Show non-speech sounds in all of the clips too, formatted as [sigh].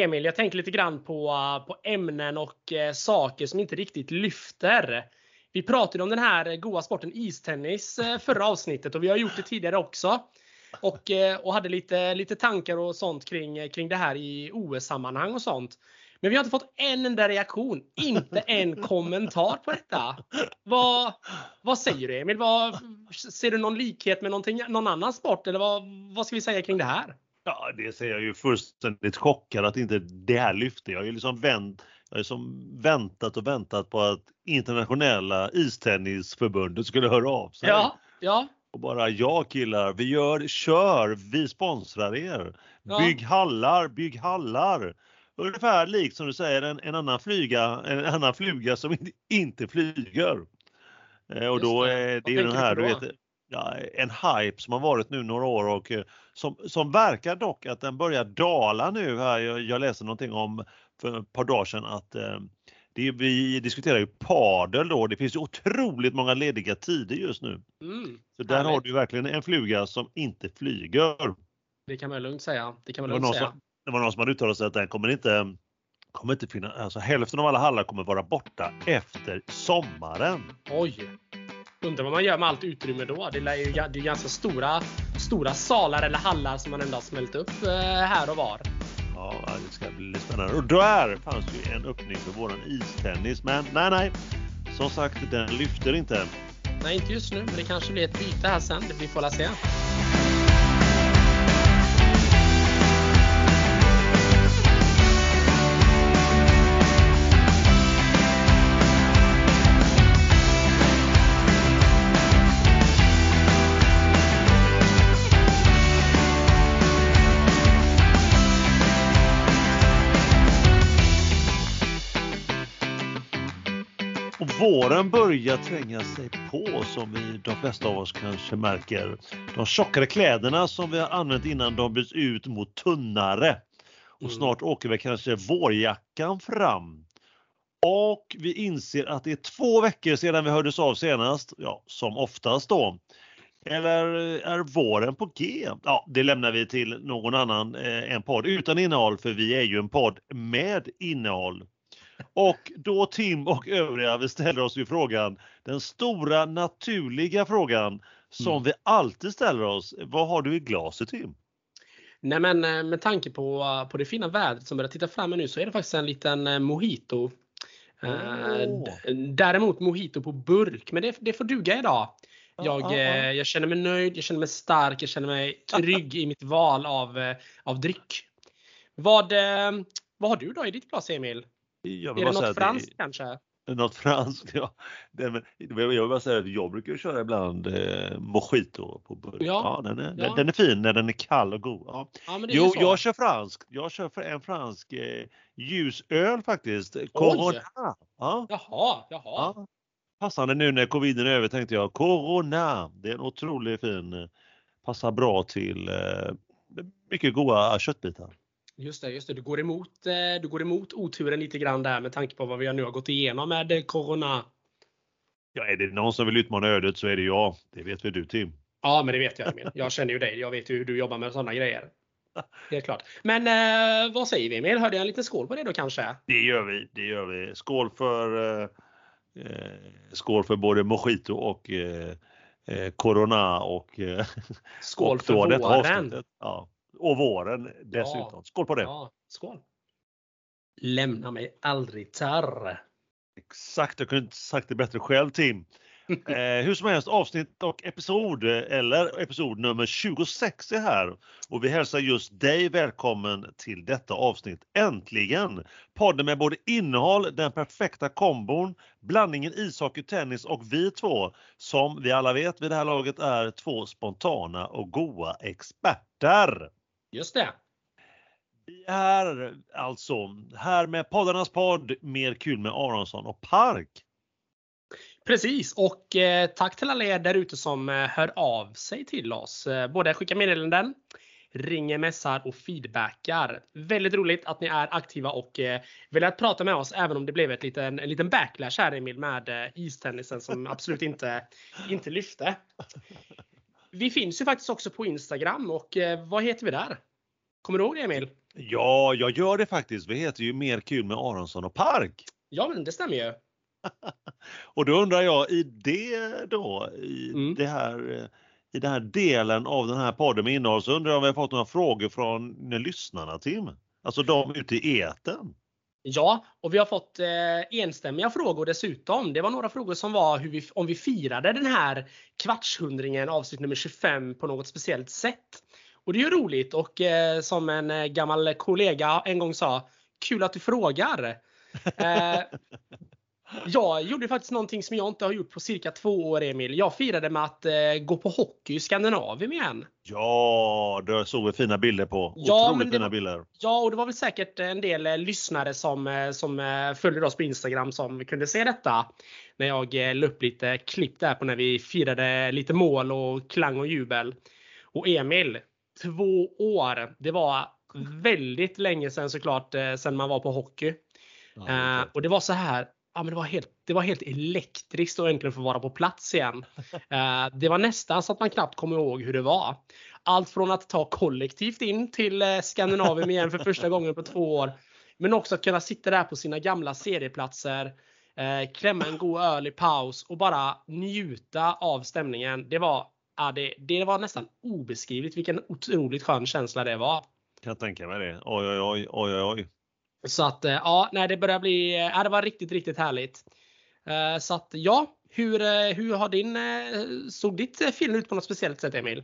Emil, jag tänker lite grann på, på ämnen och eh, saker som inte riktigt lyfter. Vi pratade om den här goa sporten istennis eh, förra avsnittet och vi har gjort det tidigare också. Och, eh, och hade lite, lite tankar och sånt kring, kring det här i OS-sammanhang och sånt. Men vi har inte fått en enda reaktion, inte en [laughs] kommentar på detta. Vad, vad säger du Emil? Vad, ser du någon likhet med någon annan sport eller vad, vad ska vi säga kring det här? Ja, det ser jag ju fullständigt chockad att inte det här lyfte. Jag har ju liksom vänt, jag har liksom väntat och väntat på att internationella istennisförbundet skulle höra av sig. Ja, ja. Och bara ja killar, vi gör, kör, vi sponsrar er. Ja. Bygg hallar, bygg hallar. Ungefär likt som du säger en, en annan flyga, en annan fluga som [laughs] inte flyger. Eh, och då är det ju den här, du vet, ja, en hype som har varit nu några år och eh, som, som verkar dock att den börjar dala nu här. Jag, jag läste någonting om för ett par dagar sedan att eh, det, vi diskuterar ju padel då. Det finns ju otroligt många lediga tider just nu. Mm, så där härligt. har du verkligen en fluga som inte flyger. Det kan man lugnt säga. Det kan man lugnt säga. Som, det var någon som hade uttalat sig att den kommer inte kommer inte finnas, alltså hälften av alla hallar kommer vara borta efter sommaren. Oj! Undrar vad man gör med allt utrymme då? Det är ju det är ganska stora, stora salar eller hallar som man ändå har smält upp eh, här och var. Ja, det ska bli spännande. Och där fanns ju en öppning för våran istennis. Men nej, nej. Som sagt, den lyfter inte. Nej, inte just nu, men det kanske blir ett byte här sen. Det vi får se. Våren börjar tränga sig på som vi, de flesta av oss kanske märker. De tjockare kläderna som vi har använt innan de byts ut mot tunnare. Och mm. snart åker vi kanske vårjackan fram. Och vi inser att det är två veckor sedan vi hördes av senast, ja som oftast då. Eller är våren på G? Ja, det lämnar vi till någon annan eh, en podd utan innehåll för vi är ju en podd med innehåll. Och då Tim och övriga, vi ställer oss ju frågan, den stora naturliga frågan som mm. vi alltid ställer oss. Vad har du i glaset Tim? Nej men eh, med tanke på, på det fina vädret som börjar titta fram nu så är det faktiskt en liten eh, mojito. Oh. Däremot mojito på burk, men det, det får duga idag. Jag, oh, jag känner mig nöjd, jag känner mig stark, jag känner mig trygg i mitt val av, av dryck. Vad, vad har du då i ditt glas Emil? Är det något franskt det, kanske? Något franskt, ja. Det, men, jag vill bara säga att jag brukar köra ibland eh, mojito på burk. Ja, ja, den, är, ja. Den, den, är fin när den är kall och god. Ja. ja jo, jag kör fransk. Jag kör för en fransk eh, ljusöl faktiskt. Corona. Ja. Jaha, jaha. Ja. Passande nu när coviden är över tänkte jag Corona. Det är en otroligt fin. Eh, passar bra till eh, mycket goda köttbitar. Just det, just det. Du går emot, eh, du går emot oturen lite grann där med tanke på vad vi nu har gått igenom med eh, Corona. Ja, är det någon som vill utmana ödet så är det jag. Det vet väl du Tim? Ja, men det vet jag Emil. Jag känner ju dig. Jag vet ju hur du jobbar med sådana grejer. [laughs] Helt klart. Men eh, vad säger vi Emil? Hörde jag en liten skål på det då kanske? Det gör vi. Det gör vi. Skål för eh, eh skål för både mojito och eh, Corona och skål och för våren. Ja. Och våren dessutom. Ja. Skål på det! Ja, skål! Lämna mig aldrig tarr. Exakt, jag kunde inte sagt det bättre själv Tim. [laughs] Eh, hur som helst, avsnitt och episod, eller episod nummer 26 är här. Och vi hälsar just dig välkommen till detta avsnitt. Äntligen! Podden med både innehåll, den perfekta kombon, blandningen ishockey, tennis och vi två, som vi alla vet vid det här laget är två spontana och goa experter. Just det. Vi är alltså här med poddarnas podd Mer kul med Aronsson och Park. Precis och eh, tack till alla er där ute som eh, hör av sig till oss. Eh, både skickar meddelanden, ringer, messar och feedbackar. Väldigt roligt att ni är aktiva och eh, velat prata med oss även om det blev ett liten, en liten backlash här Emil med eh, istennisen som [laughs] absolut inte, inte lyfte. Vi finns ju faktiskt också på Instagram och vad heter vi där? Kommer du ihåg det Emil? Ja, jag gör det faktiskt. Vi heter ju Mer kul med Aronsson och Park. Ja, men det stämmer ju. [laughs] och då undrar jag i det då, i mm. det här i den här delen av den här podden med innehåll så undrar jag om vi har fått några frågor från lyssnarna Tim? Alltså de ute i eten. Ja, och vi har fått eh, enstämmiga frågor dessutom. Det var några frågor som var hur vi, om vi firade den här kvartshundringen avsnitt nummer 25 på något speciellt sätt. Och det är ju roligt och eh, som en eh, gammal kollega en gång sa, kul att du frågar. [laughs] Eh, jag gjorde faktiskt någonting som jag inte har gjort på cirka två år Emil. Jag firade med att eh, gå på hockey i Skandinavien igen. Ja, det såg vi fina bilder på. Ja, Otroligt fina bilder. Ja, och det var väl säkert en del eh, lyssnare som, eh, som följer oss på Instagram som kunde se detta. När jag eh, la upp lite klipp där på när vi firade lite mål och klang och jubel. Och Emil, två år. Det var väldigt länge sedan såklart, eh, sedan man var på hockey. Ja, och det var så här, ja, men det, var helt, det var helt elektriskt att äntligen få vara på plats igen. [laughs] Eh, det var nästan så att man knappt kommer ihåg hur det var. Allt från att ta kollektivt in till eh, Skandinavien igen för första gången på två år. Men också att kunna sitta där på sina gamla serieplatser, eh, klämma en god öl i paus och bara njuta av stämningen. Det var, ja, det, det var nästan obeskrivligt vilken otroligt skön känsla det var. Kan tänka mig det. Oj, oj, oj, oj, oj. Så att eh, ja, nej, det börjar bli, ja, det var riktigt, riktigt härligt. Eh, så att ja, hur, eh, hur har din, såg ditt film ut på något speciellt sätt Emil?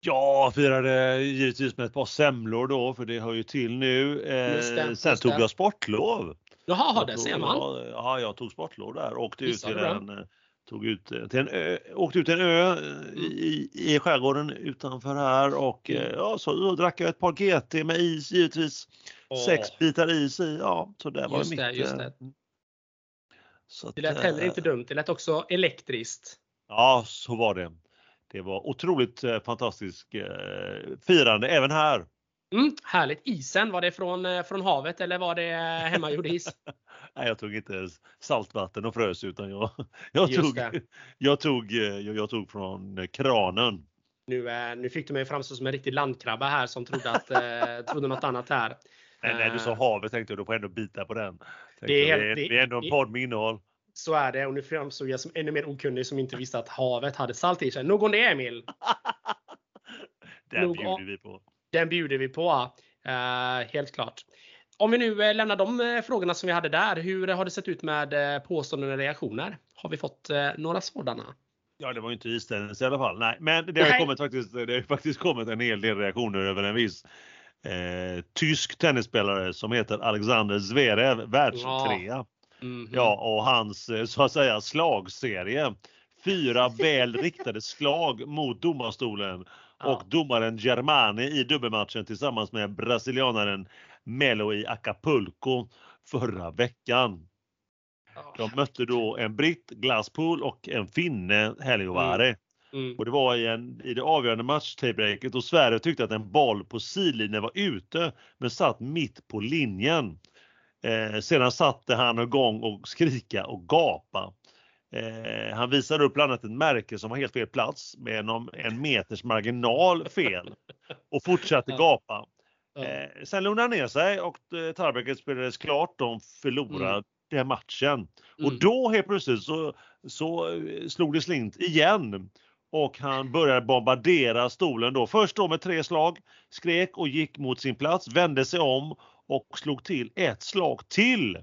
Ja, firade givetvis med ett par semlor då, för det hör ju till nu. Det, Sen tog jag sportlov. Jaha, det ser man. Ja, jag tog sportlov där och åkte ut till en, tog ut till en ö, åkte ut till en ö i, i skärgården utanför här och mm. ja, så drack jag ett par GT med is givetvis. Oh. Sex bitar is i. Ja, så det var just mitt. Det, just det. Så det lät heller inte dumt. Det lät också elektriskt. Ja, så var det. Det var otroligt eh, fantastiskt eh, firande även här. Mm, härligt. Isen, var det från, eh, från havet eller var det hemmagjord is? [laughs] Nej, jag tog inte saltvatten och frös utan jag, [laughs] [laughs] jag, tog, jag, tog, jag, jag tog från kranen. Nu, nu fick du mig framstå som en riktig landkrabba här som trodde, att, eh, [laughs] trodde något annat här. Men när du sa havet tänkte jag då får ändå bita på den. Det är, det, det, är ändå en podd med innehåll. Så är det och nu framstod jag som ännu mer okunnig som inte visste att havet hade salt i sig. Nog om det Emil! den Nog bjuder vi på. Den bjuder vi på. Uh, helt klart. Om vi nu uh, lämnar de uh, frågorna som vi hade där. Hur har det sett ut med uh, påståenden och reaktioner? Har vi fått några sådana? Ja, det var ju inte istennis i alla fall. Nej, men det har, kommit faktiskt, det har faktiskt kommit en hel del reaktioner över en viss eh, tysk tennisspelare som heter Alexander Zverev, världstrea. Ja. Mm -hmm. ja, och hans eh, så att säga slagserie. Fyra [laughs] väl riktade slag mot domarstolen ja. och domaren Germani i dubbelmatchen tillsammans med brasilianaren Melo i Acapulco förra veckan. De mötte då en britt, Glasspool och en finne, Heliovari. Mm. Mm. Och det var i, en, i det avgörande matchtiebreaket och Sverige tyckte att en boll på sidlinjen var ute men satt mitt på linjen. Eh, sedan satte han igång och skrika och gapa. Eh, han visade upp bland annat ett märke som var helt fel plats med en, en meters marginal fel och fortsatte gapa. Eh, sen lugnade han ner sig och eh, tiebreaket spelades klart. De förlorade mm. matchen. Mm. Och då helt plötsligt så, så eh, slog det slint igen och han började bombardera stolen då. Först då med tre slag, skrek och gick mot sin plats, vände sig om och slog till ett slag till.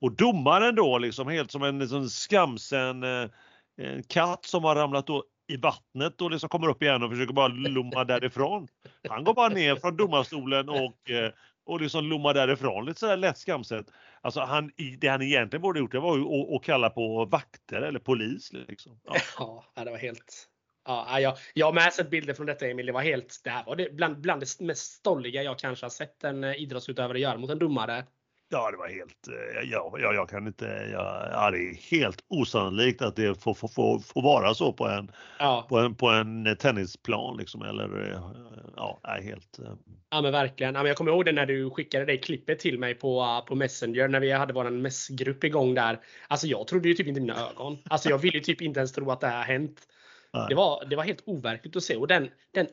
Och domaren då liksom helt som en liksom skamsen en katt som har ramlat då i vattnet och liksom kommer upp igen och försöker bara lomma därifrån. Han går bara ner från domarstolen och, eh, och liksom lommar därifrån lite sådär lätt skamset. Alltså han, det han egentligen borde gjort det var ju att, att kalla på vakter eller polis. Liksom. Ja. ja, det var helt Ja, jag, jag har med sett bilder från detta Emil. Det var helt, det här var det, bland, bland det mest stolliga jag kanske har sett en eh, idrottsutövare göra mot en domare. Ja, det var helt, eh, ja, ja, jag kan inte, ja, ja, det är helt osannolikt att det får, får, får, får vara så på en, ja. på en, på en tennisplan liksom, eller eh, ja, är helt. Ja men verkligen. Ja, men jag kommer ihåg det när du skickade det klippet till mig på, på Messenger när vi hade vår messgrupp igång där. Alltså jag trodde ju typ inte mina ögon. Alltså jag ville typ inte ens tro att det här hänt. Det var, det var helt overkligt att se och den, den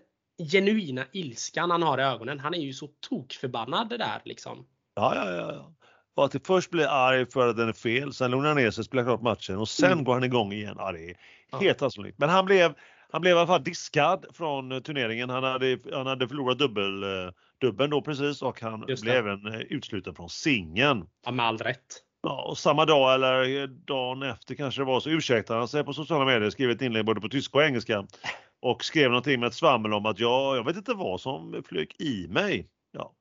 genuina ilskan han har i ögonen. Han är ju så tokförbannad det där liksom. Ja, ja, ja. Och att först blir arg för att den är fel, sen lugnar han ner sig, spelar klart matchen och sen mm. går han igång igen. Ja, det är helt ja. osannolikt. Men han blev, han blev i alla fall diskad från turneringen. Han hade, han hade förlorat dubbel, eh, dubbeln då precis och han blev även eh, utsluten från singeln. Ja, med all rätt. Ja, och samma dag eller dagen efter kanske det var så ursäktade han sig på sociala medier, skrev ett inlägg både på tyska och engelska och skrev någonting med ett svammel om att ja, jag vet inte vad som flög i mig. Ja.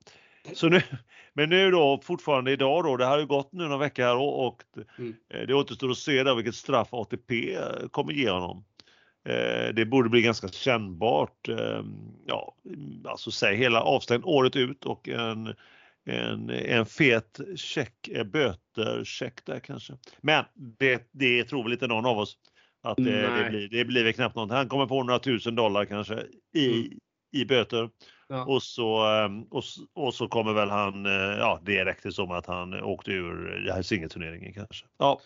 Så nu, [laughs] men nu då fortfarande idag då, det har ju gått nu några veckor här och, och mm. det återstår att se där vilket straff ATP kommer ge honom. Eh, det borde bli ganska kännbart. Ehm, ja, alltså säg hela avstängd året ut och en, en, en fet check, eh, böter, check där kanske. Men det, det tror väl inte någon av oss att det, det, blir, det blir väl knappt någonting. Han kommer få några tusen dollar kanske i, mm. i böter. Ja. Och, så, ehm, och, och så kommer väl han, eh, ja det räckte som att han åkte ur här singelturneringen kanske. Ja.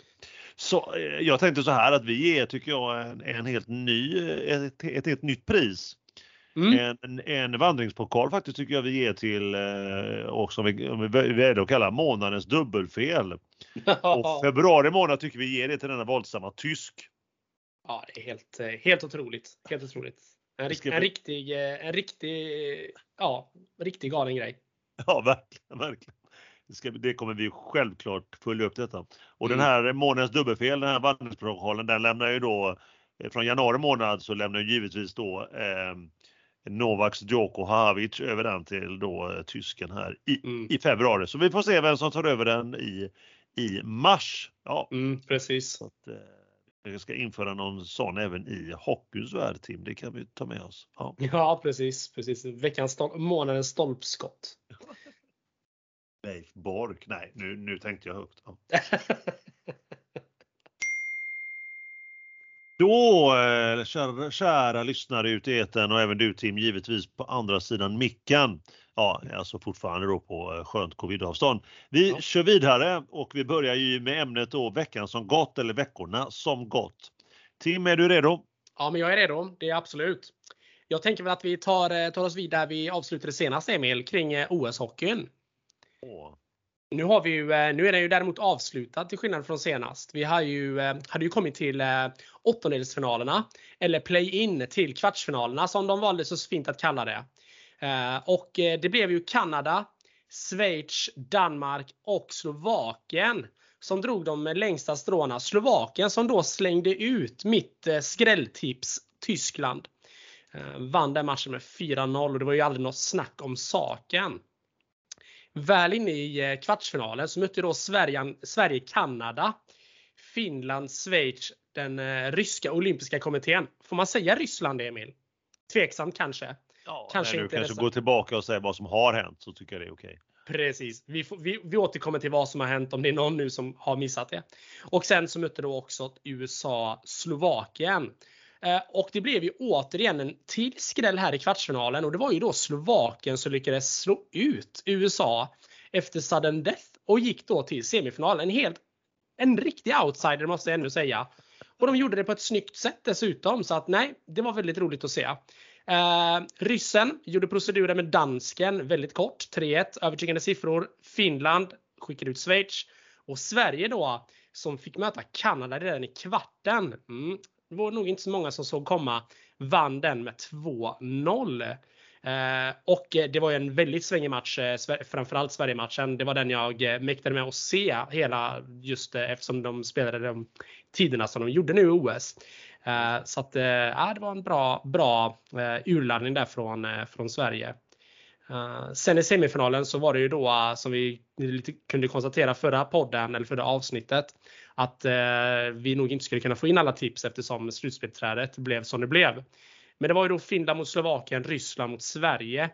Så eh, jag tänkte så här att vi ger, tycker jag, en, en helt ny, ett, ett helt nytt pris. Mm. En, en vandringspokal faktiskt tycker jag vi ger till, eh, och som vi, om vi väljer att kalla månadens dubbelfel. [laughs] och februari månad tycker vi ger det till denna våldsamma tysk. Ja, det är helt, helt otroligt. Helt otroligt. En, rikt, en riktig, en riktig, ja, riktig galen grej. Ja, verkligen, verkligen. Det, ska, det, kommer vi självklart följa upp detta. Och mm. den här månadens dubbelfel, den här vandringsprotokollen, den lämnar ju då eh, från januari månad så lämnar givetvis då eh, Novaks Djoko Havic över den till då eh, tysken här i, mm. i februari. Så vi får se vem som tar över den i, i mars. Ja, mm, precis. Så att, eh, vi ska införa någon sån även i hockeyns värld Tim, det kan vi ta med oss. Ja, ja precis, precis. Veckans stol månadens stolpskott. [laughs] Leif Bork, nej nu, nu tänkte jag högt. Ja. [laughs] Då, eh, kära, kära lyssnare ute i eten och även du Tim, givetvis på andra sidan micken. Ja, alltså fortfarande då på eh, skönt covidavstånd. Vi ja. kör vidare och vi börjar ju med ämnet då veckan som gått eller veckorna som gått. Tim, är du redo? Ja, men jag är redo. Det är absolut. Jag tänker väl att vi tar, eh, tar oss vidare. Vi avslutade senast Emil kring OS-hockeyn. Nu, har vi ju, eh, nu är den ju däremot avslutad till skillnad från senast. Vi har ju, eh, hade ju kommit till eh, åttondelsfinalerna eller play-in till kvartsfinalerna som de valde så fint att kalla det. Och det blev ju Kanada, Schweiz, Danmark och Slovakien som drog de längsta stråna. Slovakien som då slängde ut mitt skrälltips Tyskland. Vann den matchen med 4-0 och det var ju aldrig något snack om saken. Väl inne i kvartsfinalen så mötte då Sverige, Sverige Kanada, Finland, Schweiz, den ryska olympiska kommittén. Får man säga Ryssland Emil? Tveksamt kanske. Ja, kanske när du kanske går tillbaka och säger vad som har hänt så tycker jag det är okej. Precis. Vi, får, vi, vi återkommer till vad som har hänt om det är någon nu som har missat det. Och sen så mötte då också USA Slovakien. Eh, och det blev ju återigen en till skräll här i kvartsfinalen och det var ju då Slovakien som lyckades slå ut USA efter sudden death och gick då till semifinalen. En helt en riktig outsider måste jag ändå säga. Och de gjorde det på ett snyggt sätt dessutom så att nej, det var väldigt roligt att se. Eh, ryssen gjorde proceduren med dansken väldigt kort. 3-1 övertygande siffror. Finland skickade ut Schweiz. Och Sverige då som fick möta Kanada redan i kvarten. Mm, det var nog inte så många som såg komma. Vann den med 2-0. Eh, och det var ju en väldigt svängig match, eh, framförallt Sverige-matchen. Det var den jag eh, mäktade med att se hela just eh, eftersom de spelade de tiderna som de gjorde nu i OS. Eh, så att, eh, ja, det var en bra, bra eh, urladdning där från, från Sverige. Sen i semifinalen så var det ju då som vi kunde konstatera förra podden eller förra avsnittet att eh, vi nog inte skulle kunna få in alla tips eftersom slutspelsträdet blev som det blev. Men det var ju då Finland mot Slovakien, Ryssland mot Sverige.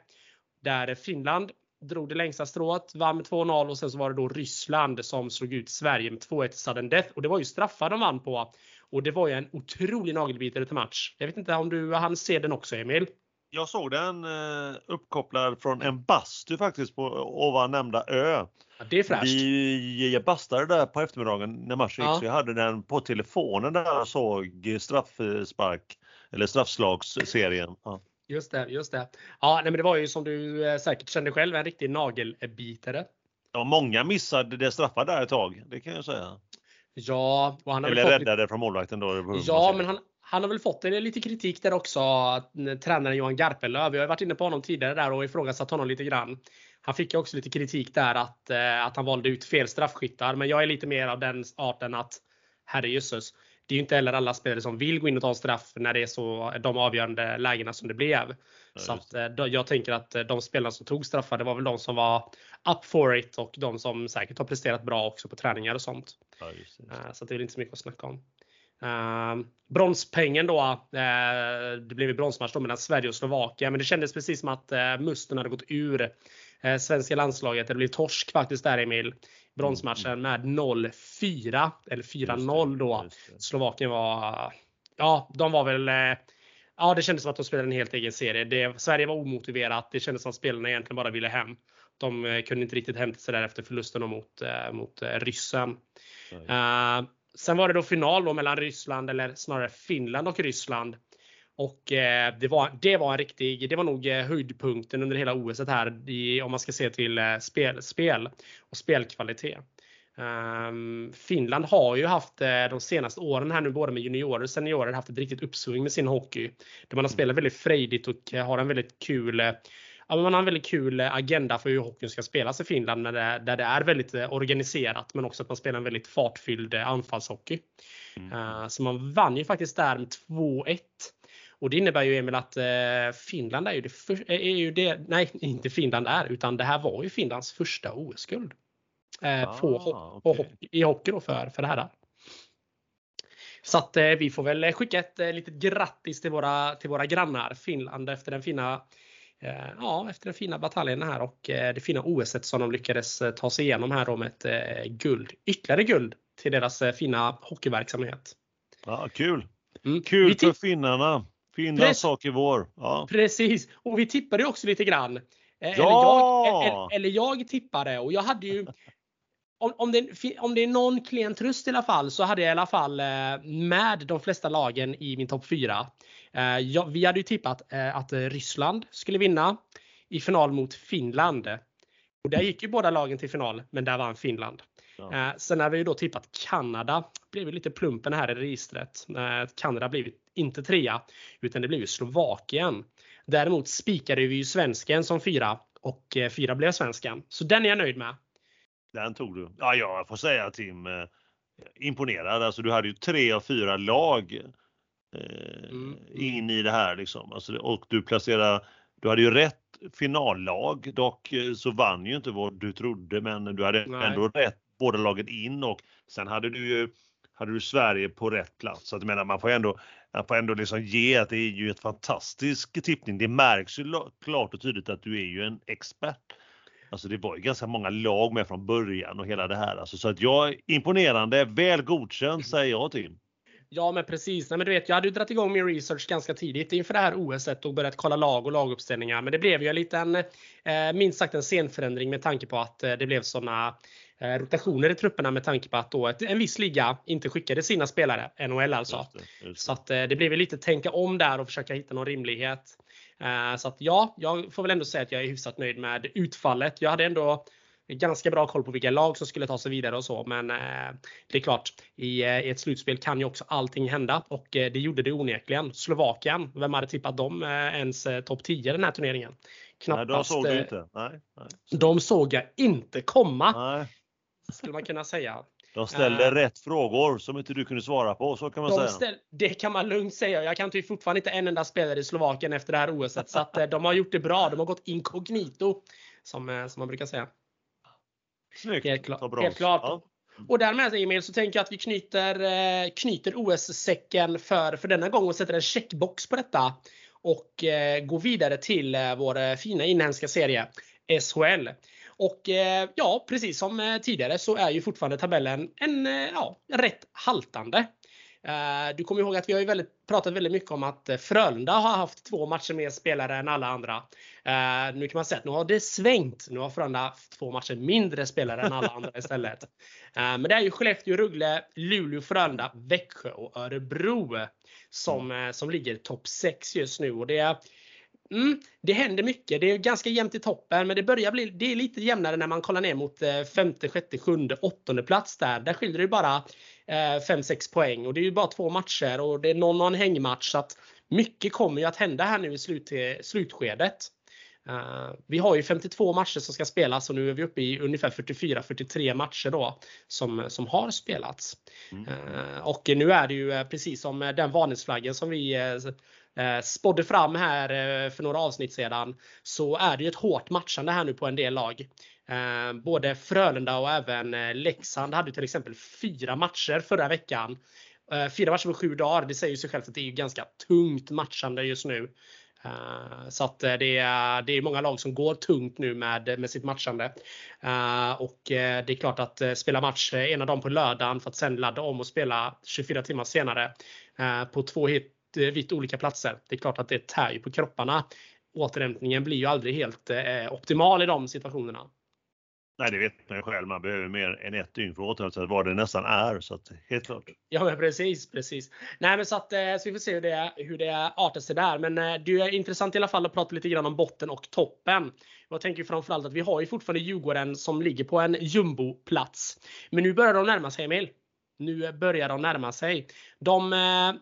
Där Finland drog det längsta strået, vann med 2-0 och sen så var det då Ryssland som slog ut Sverige med 2-1 sudden death. Och det var ju straffar de vann på. Och det var ju en otrolig nagelbitare till match. Jag vet inte om du hann se den också Emil? Jag såg den eh, uppkopplad från en bastu faktiskt på ovan nämnda ö. Ja, det är fräscht. Vi bastade där på eftermiddagen när matchen gick så jag hade den på telefonen där och såg straffspark eller straffslagsserien. Ja. Just det, just det. Ja, nej, men det var ju som du eh, säkert kände själv en riktig nagelbitare. Ja, många missade det straffar där ett tag, det kan jag säga. Ja, och han har Eller räddade från målvakten då. Ja, men han, han har väl fått lite kritik där också, eh, tränaren Johan Garpenlöv. Vi har varit inne på honom tidigare där och ifrågasatt honom lite grann. Han fick ju också lite kritik där att, eh, att han valde ut fel straffskyttar. Men jag är lite mer av den arten att herrejösses. Det är ju inte heller alla spelare som vill gå in och ta en straff när det är så de avgörande lägena som det blev. Ja, så att, eh, jag tänker att de spelarna som tog straffar, det var väl de som var up for it och de som säkert har presterat bra också på träningar och sånt. Ja, det, Så det är väl inte så mycket att snacka om. Uh, bronspengen då. Uh, det blev ju bronsmatch då mellan Sverige och Slovakien. Men det kändes precis som att uh, musten hade gått ur uh, svenska landslaget. Det blev torsk faktiskt där Emil. Bronsmatchen med 0-4. Eller 4-0 då. Slovakien var... Ja, de var väl... eh, Ja, det kändes som att de spelade en helt egen serie. Det, Sverige var omotiverat. Det kändes som att spelarna egentligen bara ville hem. De eh, kunde inte riktigt hämta sig där efter förlusten mot, eh, mot eh, ryssen. Sen var det då final då mellan Ryssland, eller snarare Finland och Ryssland. Och eh, det, var, det var en riktig, det var nog eh, höjdpunkten under hela OS här i, om man ska se till eh, spel, spel och spelkvalitet. Ehm, Finland har ju haft eh, de senaste åren här nu både med juniorer och seniorer haft ett riktigt uppsving med sin hockey. Där man har spelat väldigt frejdigt och har en väldigt kul Ja, man har en väldigt kul eh, agenda för hur hockeyn ska spelas i Finland det, där det är väldigt eh, organiserat men också att man spelar en väldigt fartfylld eh, anfallshockey. Mm. Så man vann ju faktiskt där med 2-1. Och det innebär ju Emil att Finland är ju det, för, är ju det nej inte Finland är utan det här var ju Finlands första OS-guld. På, Ah, på hockey, I hockey då för, för det här. Så att vi får väl skicka ett litet grattis till våra, till våra grannar Finland efter den fina Ja, efter den fina bataljen här och eh, det fina OS som de lyckades eh, ta sig igenom här då med ett eh, guld. Ytterligare guld till deras eh, fina hockeyverksamhet. Ja, kul! Mm. Kul för finnarna! Finlands Precis. sak är vår. Ja. Precis, och vi tippade ju också lite grann. Eh, Eller, Ja! jag, eller, jag tippade och jag hade ju om, om, det, om det är någon klen tröst i alla fall så hade jag i alla fall eh, med de flesta lagen i min topp 4. Eh, jag, vi hade ju tippat eh, att eh, Ryssland skulle vinna i final mot Finland. Och där gick ju båda lagen till final, men där vann Finland. Ja. Sen har vi ju då tippat Kanada. Blev ju lite plumpen här i registret. Kanada blev inte trea, utan det blev ju Slovakien. Däremot spikade vi ju svensken som fyra och fyra blev svensken. Så den är jag nöjd med. Den tog du. Ja, jag får säga Tim, imponerad. Alltså du hade ju tre av fyra lag eh, Mm. in i det här liksom. Alltså, och du placerade, du hade ju rätt finallag. Dock eh, så vann ju inte vad du trodde, men du hade Nej. ändå rätt båda lagen in och sen hade du ju hade du Sverige på rätt plats. Så att menar, man får ändå, man får ändå liksom ge att det är ju ett fantastisk tippning. Det märks ju la- klart och tydligt att du är ju en expert. Alltså det var ju ganska många lag med från början och hela det här. Alltså, så att jag imponerande, väl godkänd säger jag Tim. Ja men precis. Nej, men du vet, jag hade ju dragit igång min research ganska tidigt inför det här OSet och börjat kolla lag och laguppställningar. Men det blev ju en liten, eh, minst sagt en scenförändring med tanke på att eh, det blev sådana eh, rotationer i trupperna med tanke på att då ett, en viss liga inte skickade sina spelare, NHL alltså. Just det, just Så det. att eh, det blev väl lite tänka om där och försöka hitta någon rimlighet. Eh, Så att ja, jag får väl ändå säga att jag är hyfsat nöjd med utfallet. Jag hade ändå ganska bra koll på vilka lag som skulle ta sig vidare och så. Men eh, det är klart, i, eh, i ett slutspel kan ju också allting hända och eh, det gjorde det onekligen. Slovakien, vem hade tippat dem ens topp 10 i den här turneringen? Nej, de Knappast. såg du inte. Nej, nej. De såg jag inte komma, nej. skulle man kunna säga. De ställde Eh. rätt frågor som inte du kunde svara på, så kan man De säga. ställ, det kan man lugnt säga. Jag kan typ fortfarande inte en enda spelare i Slovakien efter det här OSet. Så att de har gjort det bra. De har gått inkognito. Som, som man brukar säga. Snyggt! Helt, brons. helt klart. Ja. Och därmed Emil så tänker jag att vi knyter, eh, knyter OS-säcken för, för denna gång och sätter en checkbox på detta. Och eh, går vidare till eh, vår eh, fina inhemska serie SHL. Och eh, ja, precis som eh, tidigare så är ju fortfarande tabellen en ja, rätt haltande. Eh, Du kommer ihåg att vi har ju väldigt, pratat väldigt mycket om att eh, Frölunda har haft två matcher mer spelare än alla andra. Eh, Nu kan man säga att nu har det svängt. Nu har Frölunda haft två matcher mindre spelare än alla andra istället. [laughs] Men det är ju Skellefteå, Rögle, Luleå, Frölunda, Växjö och Örebro som, eh, som ligger topp 6 just nu. Och det är Mm, det händer mycket. Det är ganska jämnt i toppen men det börjar bli det är lite jämnare när man kollar ner mot eh, femte, sjätte, sjunde, åttonde plats där. Där skiljer det bara 5-6 eh, poäng och det är ju bara två matcher och det är någon och en hängmatch så att mycket kommer ju att hända här nu i slut, slutskedet. Uh, vi har ju 52 matcher som ska spelas och nu är vi uppe i ungefär 44-43 matcher då som, som har spelats. Mm. Och nu är det ju precis som den varningsflaggen som vi eh, spådde fram här eh, för några avsnitt sedan så är det ju ett hårt matchande här nu på en del lag. Eh, både Frölunda och även eh, Leksand hade till exempel fyra matcher förra veckan. Fyra matcher på sju dagar. Det säger sig självt att det är ganska tungt matchande just nu. Så att det, är, det är många lag som går tungt nu med, med sitt matchande. Och det är klart att spela match ena dagen på lördagen för att sen ladda om och spela 24 timmar senare på två hit, vitt olika platser. Det är klart att det tär ju på kropparna. Återhämtningen blir ju aldrig helt optimal i de situationerna. Nej, det vet man ju själv. Man behöver mer än ett dygn för sig, vad det nästan är. Så att, helt klart. Ja, men precis, precis. Nej, men så att eh, så vi får se hur det, hur det artar sig där. Men eh, det är intressant i alla fall att prata lite grann om botten och toppen. Jag tänker framförallt att vi har ju fortfarande Djurgården som ligger på en jumboplats. Men nu börjar de närma sig Emil. Nu börjar de närma sig. De eh,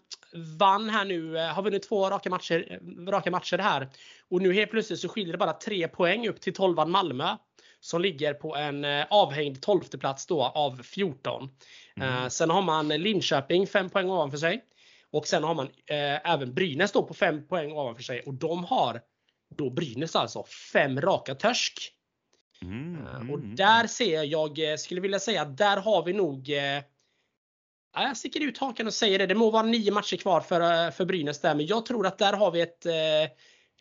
vann här nu, har vunnit två raka matcher, raka matcher här. Och nu helt plötsligt så skiljer det bara tre poäng upp till 12 Malmö som ligger på en eh, avhängd 12 plats då av 14. Mm. Eh, sen har man Linköping 5 poäng ovanför sig. Och sen har man eh, även Brynäs då på 5 poäng ovanför sig och de har då Brynäs alltså 5 raka törsk. Mm. Eh, och där ser jag, skulle vilja säga, där har vi nog eh, jag sticker ut hakan och säger det. Det må vara nio matcher kvar för, för Brynäs där, men jag tror att där har vi ett eh,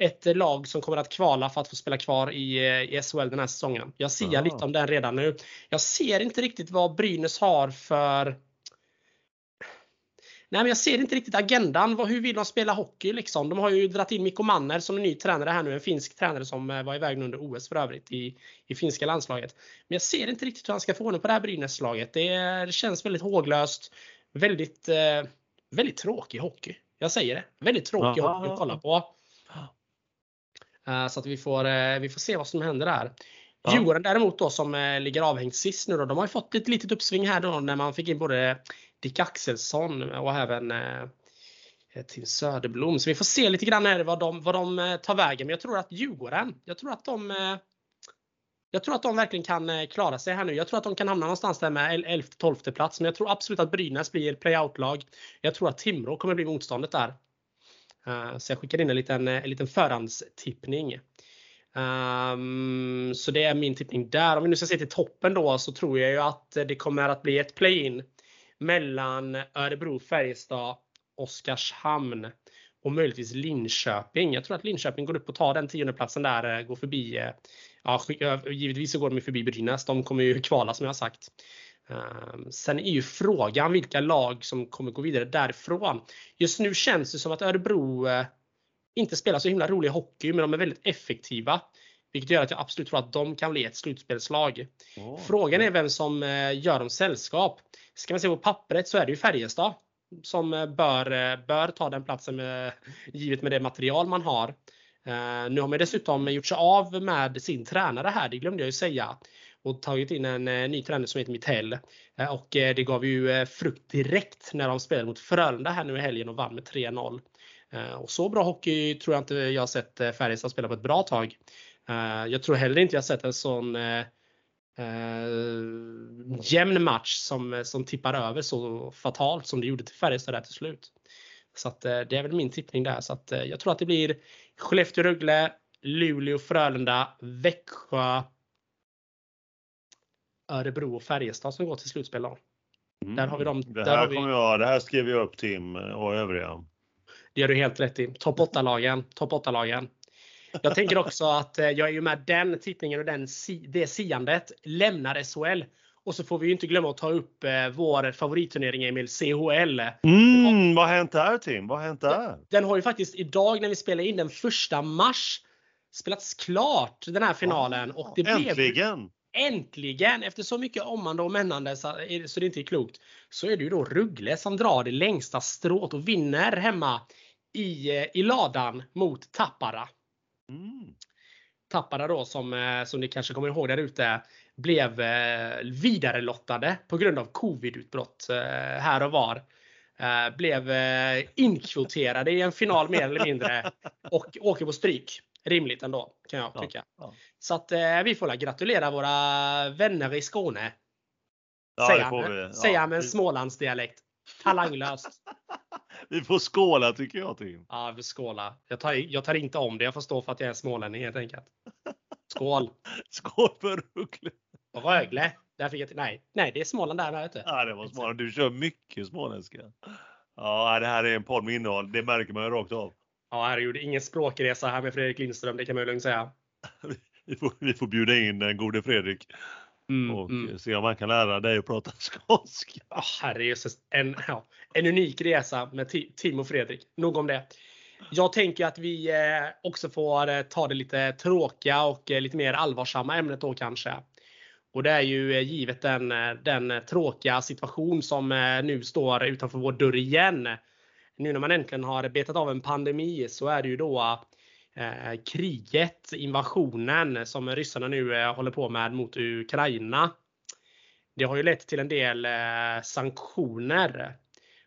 ett lag som kommer att kvala för att få spela kvar i, eh, i SHL den här säsongen. Jag ser Aha. lite om den redan nu. Jag ser inte riktigt vad Brynäs har för Nej men jag ser inte riktigt agendan. Hur vill de spela hockey liksom? De har ju dragit in Mikko Manner som en ny tränare här nu. En finsk tränare som eh, var iväg under OS för övrigt i, i finska landslaget. Men jag ser inte riktigt hur han ska få ordning på det här Brynäs-laget. Det, det, känns väldigt håglöst. Väldigt, eh, väldigt tråkig hockey. Jag säger det. Väldigt tråkig Aha. hockey att kolla på. Eh, så att vi får, eh, vi får se vad som händer där. Ja. Djurgården däremot då som ligger avhängt sist nu då, de har ju fått ett litet uppsving här då när man fick in både Dick Axelsson och även eh, eh, Tim Söderblom. Så vi får se lite grann här vad de, vad de eh, tar vägen. Men jag tror att Djurgården, jag tror att de jag tror att de verkligen kan klara sig här nu. Jag tror att de kan hamna någonstans där med 11-12 plats. Men jag tror absolut att Brynäs blir playout-lag. Jag tror att Timrå kommer bli motståndet där. Så jag skickar in en liten, en liten förhandstippning. Um, så det är min tippning där. Om vi nu ska se till toppen då så tror jag ju att det kommer att bli ett play-in mellan Örebro, Färjestad, Oskarshamn och möjligtvis Linköping. Jag tror att Linköping går upp och tar den tiondeplatsen där, eh, går förbi, eh, ja givetvis så går de förbi Brynäs, de kommer ju [laughs] kvala som jag har sagt. Ehm, sen är ju frågan vilka lag som kommer gå vidare därifrån. Just nu känns det som att Örebro eh, inte spelar så himla rolig hockey, men de är väldigt effektiva. Vilket gör att jag absolut tror att de kan bli ett slutspelslag. Oh. Frågan är vem som eh, gör dem sällskap. Ska man se på pappret så är det ju Färjestad som eh, bör, bör ta den platsen med, givet med det material man har. nu har man dessutom gjort sig av med sin tränare här, det glömde jag ju säga och tagit in en eh, ny tränare som heter Mittell. Eh, och eh, det gav ju frukt direkt när de spelade mot Frölunda här nu i helgen och vann med 3-0. Och så bra hockey tror jag inte jag har sett Färjestad spela på ett bra tag. Jag tror heller inte jag sett en sån uh, jämn match som, som tippar över så fatalt som det gjorde till Färjestad där till slut. Så att, det är väl min tippning där. Så att, jag tror att det blir Skellefteå-Rögle, Luleå, Frölunda, Växjö, Örebro och Färjestad som går till slutspel. Mm. Där har vi dem. Det här, vi... kommer jag, det här skrev jag upp Tim och övriga. Det gör du helt rätt i. Topp 8-lagen. Topp 8-lagen. Jag tänker också att eh, jag är ju med den tippningen och den, det siandet lämnar SHL. Och så får vi ju inte glömma att ta upp eh, vår favoritturnering Emil, CHL. Mm, vad har hänt där Tim? Vad har hänt där? Den har ju faktiskt idag när vi spelar in den första mars spelats klart den här finalen. och det Äntligen! Blev, äntligen, efter så mycket omande och männande så, så det inte är klokt, så är det ju då Ruggle som drar det längsta strået och vinner hemma i, eh, i ladan mot Tappara. Mm. Tappara då som, eh, som ni kanske kommer ihåg där ute blev eh, vidarelottade på grund av covidutbrott eh, här och var. Blev inkvoterade i en final mer eller mindre och åker på stryk. Rimligt ändå kan jag Ja, tycka. ja. Så att vi får gratulera våra vänner i Skåne. Ja, säger han vi. Ja, säger han med en Smålandsdialekt. Talanglöst. [laughs] Vi får skåla tycker jag Tim. Ja, vi skåla. Jag tar, jag tar inte om det. Jag får stå för att jag är smålänning helt enkelt. Skål! [laughs] Skål för Rögle! Rögle. Där fick jag till, nej, nej, det är Småland där med. Ja, det var smart. Du kör mycket småländska. Ja, det här är en podd med innehåll. Det märker man ju rakt av. Ja, herregud. Ingen språkresa här med Fredrik Lindström. Det kan man ju lugnt säga. [laughs] Vi får, vi får bjuda in den gode Fredrik Mm, och mm. se om han kan lära dig att prata [laughs] skånska. Oh, herrejösses. En, ja, en unik resa med Ti- Tim och Fredrik. Nog om det. Jag tänker att vi eh, också får eh, ta det lite tråkiga och eh, lite mer allvarsamma ämnet då kanske. Och det är ju givet den, den tråkiga situation som nu står utanför vår dörr igen. Nu när man äntligen har betat av en pandemi så är det ju då kriget, invasionen som ryssarna nu eh, håller på med mot Ukraina. Det har ju lett till en del eh, sanktioner.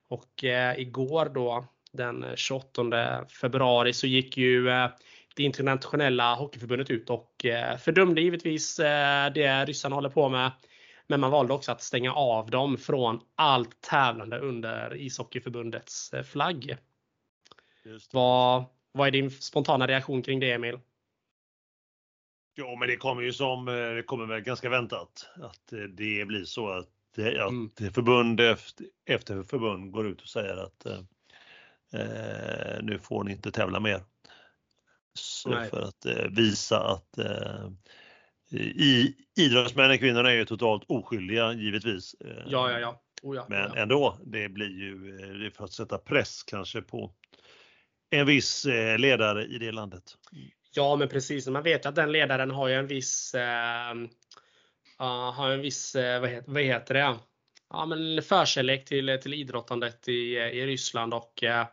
Och eh, igår då den 28 februari så gick ju eh, det internationella hockeyförbundet ut och eh, fördömde givetvis eh, det ryssarna håller på med. Men man valde också att stänga av dem från allt tävlande under ishockeyförbundets eh, flagg. Vad, vad är din spontana reaktion kring det Emil? Ja, men det kommer ju som, eh, det kommer väl ganska väntat att eh, det blir så att, det- att Mm. förbund efter, efter förbund går ut och säger att eh, eh, nu får ni inte tävla mer. Så Nej. för att eh, visa att eh, i, idrottsmännen, kvinnorna är ju totalt oskyldiga givetvis. Eh, Ja, ja, ja. Oh, ja, Men oh, ja. ändå, det blir ju eh, det för att sätta press kanske på en viss eh, ledare i det landet. Ja, men precis. Man vet att den ledaren har ju en viss, eh, har en viss, eh, vad, heter, vad heter det? Ja, men förkärlek till, till idrottandet i, i Ryssland och, eh,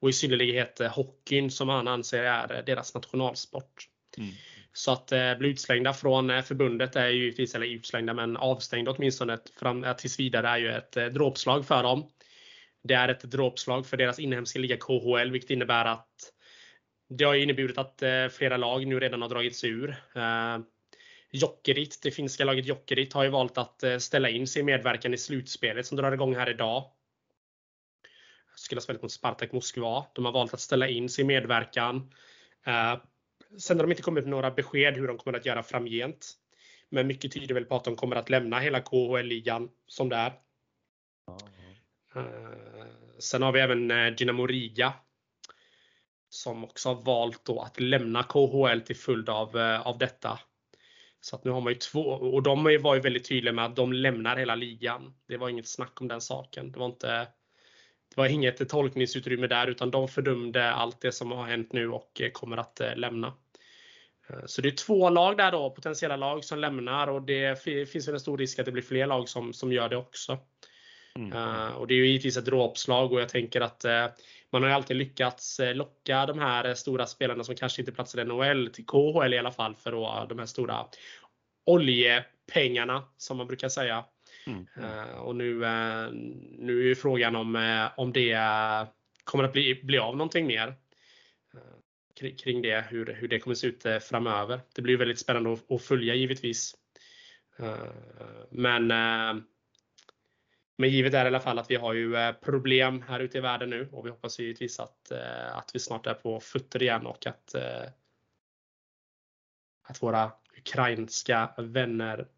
och i synnerlighet eh, hockeyn som han anser är deras nationalsport. Mm. Så att eh, bli utslängda från förbundet är ju givetvis, eller utslängda, men avstängda åtminstone fram, tills vidare är ju ett eh, dråpslag för dem. Det är ett dråpslag för deras inhemska liga KHL, vilket innebär att det har inneburit att eh, flera lag nu redan har dragits ur. Eh, Jokerit, det finska laget Jokerit har ju valt att eh, ställa in sin medverkan i slutspelet som drar igång här idag. Skulle ha spelat mot Spartak Moskva. De har valt att ställa in sin medverkan. Sen har de inte kommit med några besked hur de kommer att göra framgent. Men mycket tyder väl på att de kommer att lämna hela KHL-ligan som det är. Eh, sen har vi även eh, Dynamo Riga. Som också har valt då att lämna KHL till följd av, eh, av detta. Så att nu har man ju två och de var ju väldigt tydliga med att de lämnar hela ligan. Det var inget snack om den saken. Det var inte det var inget tolkningsutrymme där utan de fördömde allt det som har hänt nu och eh, kommer att lämna. Så det är två lag där då, potentiella lag som lämnar och det finns väl en stor risk att det blir fler lag som, som gör det också. Mm. Eh, och det är ju givetvis ett dråpslag och jag tänker att eh, man har ju alltid lyckats eh, locka de här stora spelarna som kanske inte platsar i NHL till KHL i alla fall för då, de här stora oljepengarna som man brukar säga. Mm. Eh, och nu, nu är ju frågan om, om det kommer att bli, bli av någonting mer. kring- det, hur, hur det kommer se ut framöver. Det blir väldigt spännande att, att följa givetvis. Men men givet är i alla fall att vi har ju eh, problem här ute i världen nu och vi hoppas givetvis att, eh, att vi snart är på fötter igen och att, eh, att våra ukrainska vänner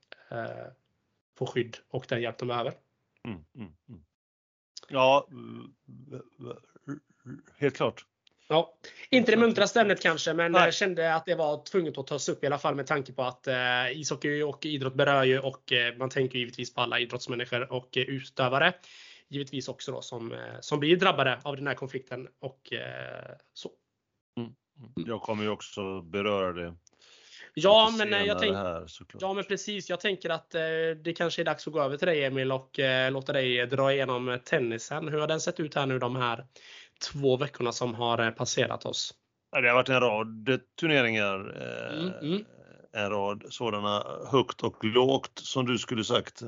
får skydd och den hjälp de behöver. Mm, mm, mm. Ja, helt klart. Ja, inte det muntraste ämnet kanske, men Nej. jag kände att det var tvunget att tas upp i alla fall med tanke på att eh, ishockey och idrott berör ju och eh, man tänker givetvis på alla idrottsmänniskor och eh, utövare. Givetvis också då som, eh, som blir drabbade av den här konflikten och eh, så. Jag kommer ju också beröra det Ja, men eh, jag tänker här såklart. Ja men precis. Jag tänker att eh, det kanske är dags att gå över till dig Emil och eh, låta dig dra igenom eh, tennisen. Hur har den sett ut här nu de här två veckorna som har eh, passerat oss? det har varit en rad turneringar. eh, Mm, mm. En rad sådana högt och lågt som du skulle sagt.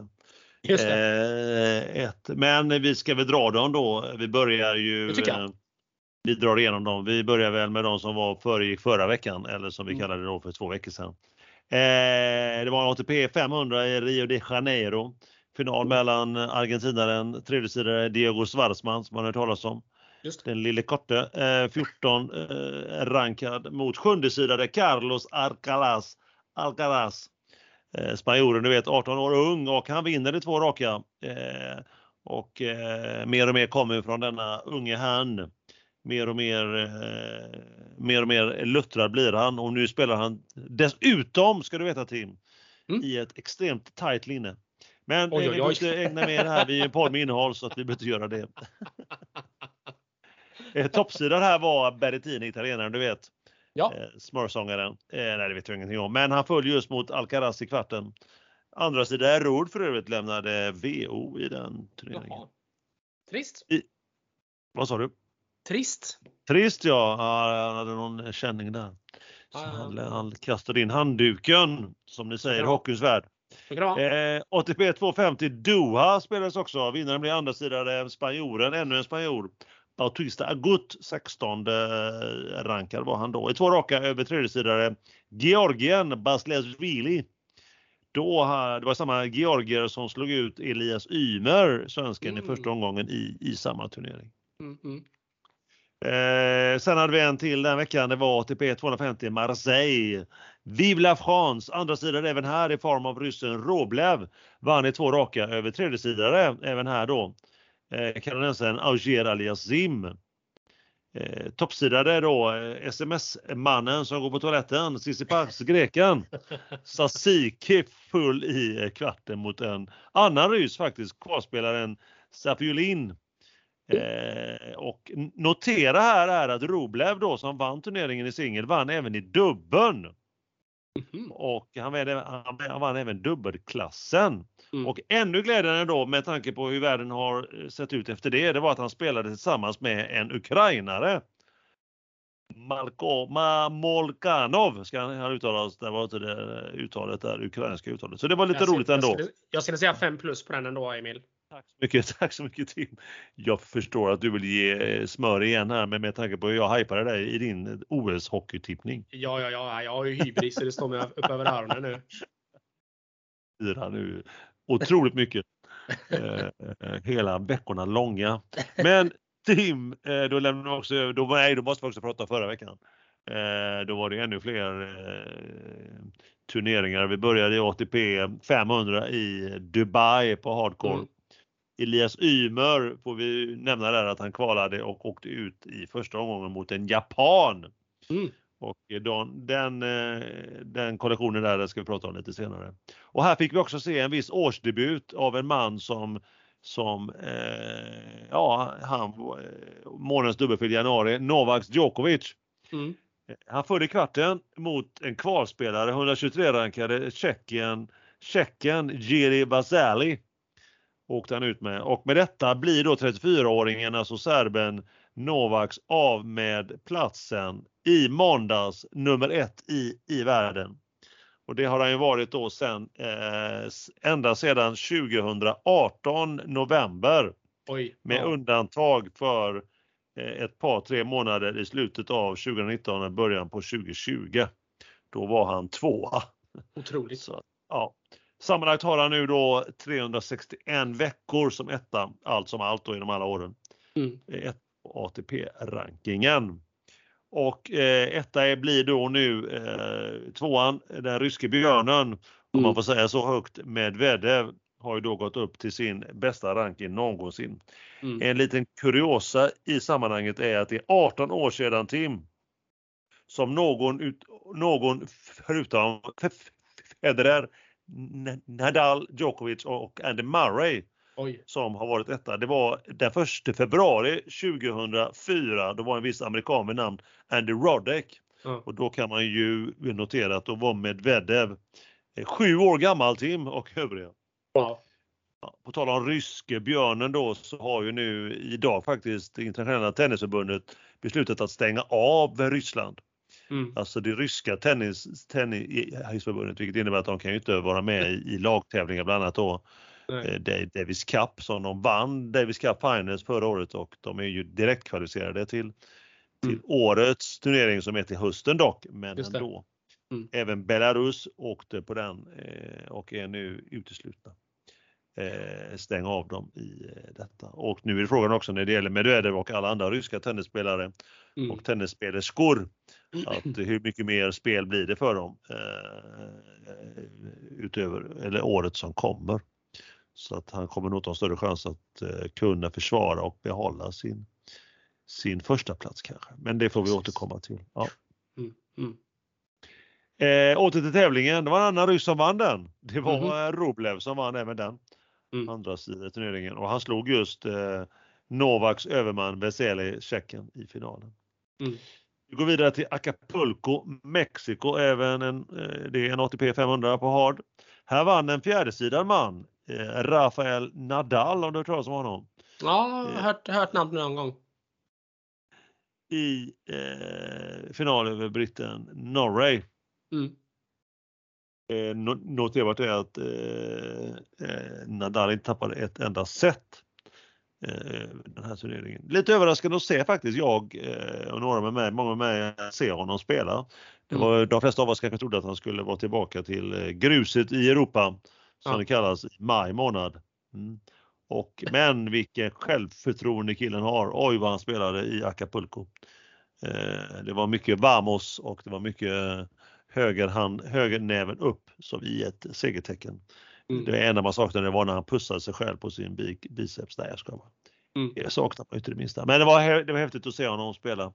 Just. Eh, ett. Men vi ska väl dra dem då. Vi börjar ju... Eh, Vi drar igenom dem. Vi börjar väl med de som var föregick förra veckan eller som vi Mm. kallade det då för två veckor sedan. Eh, det var ATP 500 i Rio de Janeiro. Final mellan argentinaren, tredjesidare Diego Schwartzman som man har hört talas om. Just. Den lille korte, eh, 14 eh, rankad mot sjundesidare Carlos Alcaraz. Alcaraz. Eh, spanjoren, du vet 18 år ung och han vinner de två raka. Eh, och eh, mer och mer kommer från denna unge han. Mer och mer, eh, mer och mer luttrad blir han och nu spelar han dessutom, ska du veta Tim, Mm. i ett extremt tajt linne. Men Oj, eh, oj, vi oj. behöver inte ägna mer här, vi är en podd med innehåll så att vi behöver inte göra det. [laughs] Eh, Toppsidan här var Berrettini, italienaren du vet. Ja. Eh, smörsångaren. Eh, nej, det vet jag ingenting om. Men han föll just mot Alcaraz i kvarten. Andra sidan Rod för övrigt lämnade VO i den turneringen. Jaha. Trist. Vad sa du? Trist. Trist ja, han hade någon känning där. Så han, han kastade in handduken, som ni säger i hockeyns värld. Eh, ATP 250 Doha spelades också. Vinnaren blev andra sidan spanjoren, ännu en spanjor. Bautista Agut, 16 rankad var han då. I två raka över tredjesidare Georgien Baslesvili. Då, det var samma georgier som slog ut Elias Ymer, svensken, Mm. i första omgången i, i samma turnering. Mm, mm. Eh, sen hade vi en till den veckan. Det var ATP 250 Marseille. Vive la France! Andra sidan även här i form av ryssen Roblev. Vann i två raka över tredjesidare även här då. Eh, Kanadensaren Auger Aliasim. Eh, toppsidare då eh, sms-mannen som går på toaletten, Tsitsipas, greken. [laughs] Sasiki full i eh, kvarten mot en annan ryss faktiskt, kvarspelaren Safiulin. Eh, och notera här är att Rublev då som vann turneringen i singel vann även i dubbeln. Mhm. Och han han, han vann även dubbelklassen. Mm. Och ännu glädjande då med tanke på hur världen har eh, sett ut efter det, det var att han spelade tillsammans med en ukrainare. Malko, Ma, Molkanov ska han han uttalas, det var inte det uttalet där, ukrainska uttalet. Så det var lite Jag roligt ändå. Jag skulle, jag skulle säga 5 plus på den ändå Emil. Tack så mycket, [laughs] tack så mycket Tim. Jag förstår att du vill ge eh, smör igen här, men med tanke på hur jag hypade dig i din OS-hockeytippning. Ja, ja, ja. Jag har ju hybris så det står mig upp över öronen nu. Fyra nu. Otroligt mycket. Eh, eh, hela veckorna långa. Men Tim, eh, då lämnar vi också, då, nej, då måste vi också prata förra veckan. Eh, då var det ännu fler eh, turneringar. Vi började i ATP 500 i Dubai på hardcore. Mm. Elias Ymer får vi nämna där att han kvalade och åkte ut i första omgången mot en japan. Mm. Och den, den, eh, den kollektionen där ska vi prata om lite senare. Och här fick vi också se en viss årsdebut av en man som som eh, ja, han eh, månadens dubbelfel i januari, Novak Djokovic. Mm. Han förde kvarten mot en kvalspelare, 123 rankade Tjeckien, Tjecken Jiri Vasali. Åkte han ut med och med detta blir då 34-åringen, alltså serben Novaks av med platsen i måndags nummer ett i, i världen. Och det har han ju varit då sen, eh, ända sedan 2018 november Oj. med ja. undantag för eh, ett par tre månader i slutet av 2019 och början på 2020. Då var han tvåa. Otroligt. Så, ja. Sammanlagt har han nu då 361 veckor som etta, allt som allt då genom alla åren. Mm. Ett på ATP-rankingen. Och eh, etta är, blir då nu eh, tvåan, den ryske björnen, om Mm. man får säga så högt, Medvedev har ju då gått upp till sin bästa ranking någonsin. Mm. En liten kuriosa i sammanhanget är att det är 18 år sedan Tim som någon, ut, någon förutom Federer, Nadal, Djokovic och Andy Murray Oj. som har varit etta. Det var den 1 februari 2004. Då var en viss amerikan med namn Andy Roddick. Ja. Och då kan man ju notera att då var Medvedev eh, sju år gammal Tim och övriga. Ja, på tal om ryske björnen då så har ju nu idag faktiskt internationella tennisförbundet beslutat att stänga av Ryssland. Mm. Alltså det ryska tennis, tennisförbundet vilket innebär att de kan ju inte vara med i, i lagtävlingar bland annat då eh, Davis Cup som de vann Davis Cup Finals förra året och de är ju direkt kvalificerade till, till mm. årets turnering som är till hösten dock, men ändå. Mm. Även Belarus åkte på den eh, och är nu uteslutna. Eh, stänga av dem i detta. Och nu är frågan också när det gäller Medvedev och alla andra ryska tennisspelare mm. och tennisspelerskor. Att [laughs] hur mycket mer spel blir det för dem eh, utöver eller året som kommer. Så att han kommer nog ta större chans att eh, kunna försvara och behålla sin, sin första plats kanske. Men det får vi återkomma till. Ja. Mm. Mm. Eh, åter till tävlingen, det var en annan ryss som vann den. Det var mm. Roblev som vann även den. Mm. Andra sidan turneringen och han slog just eh, Novaks överman Veseli Tjeckien i finalen. Mm. Vi går vidare till Acapulco, Mexiko, även en, eh, det är en ATP 500 på hard. Här vann en fjärdesidad man, eh, Rafael Nadal om du har hört talas om honom? Ja, jag har hört, hört namnet någon gång. I eh, final över britten Norway. Mm. Eh, noterbart är att eh, eh, Nadal inte tappade ett enda set eh, den här turneringen. Lite överraskande att se faktiskt. Jag eh, och några med mig, många med mig ser honom spela. Det mm. var. De flesta av oss kanske trodde att han skulle vara tillbaka till eh, gruset i Europa som ja. det kallas i maj månad. Mm. Och, men vilken självförtroende killen har. Oj vad han spelade i Acapulco. Eh, det var mycket vamos och det var mycket höger hand, högernäven upp som i ett segertecken. Mm. Det enda man saknade var när han pussade sig själv på sin biceps. Där jag ska vara. Mm. Det saknar man inte det minsta. Men det var, det var häftigt att se honom spela.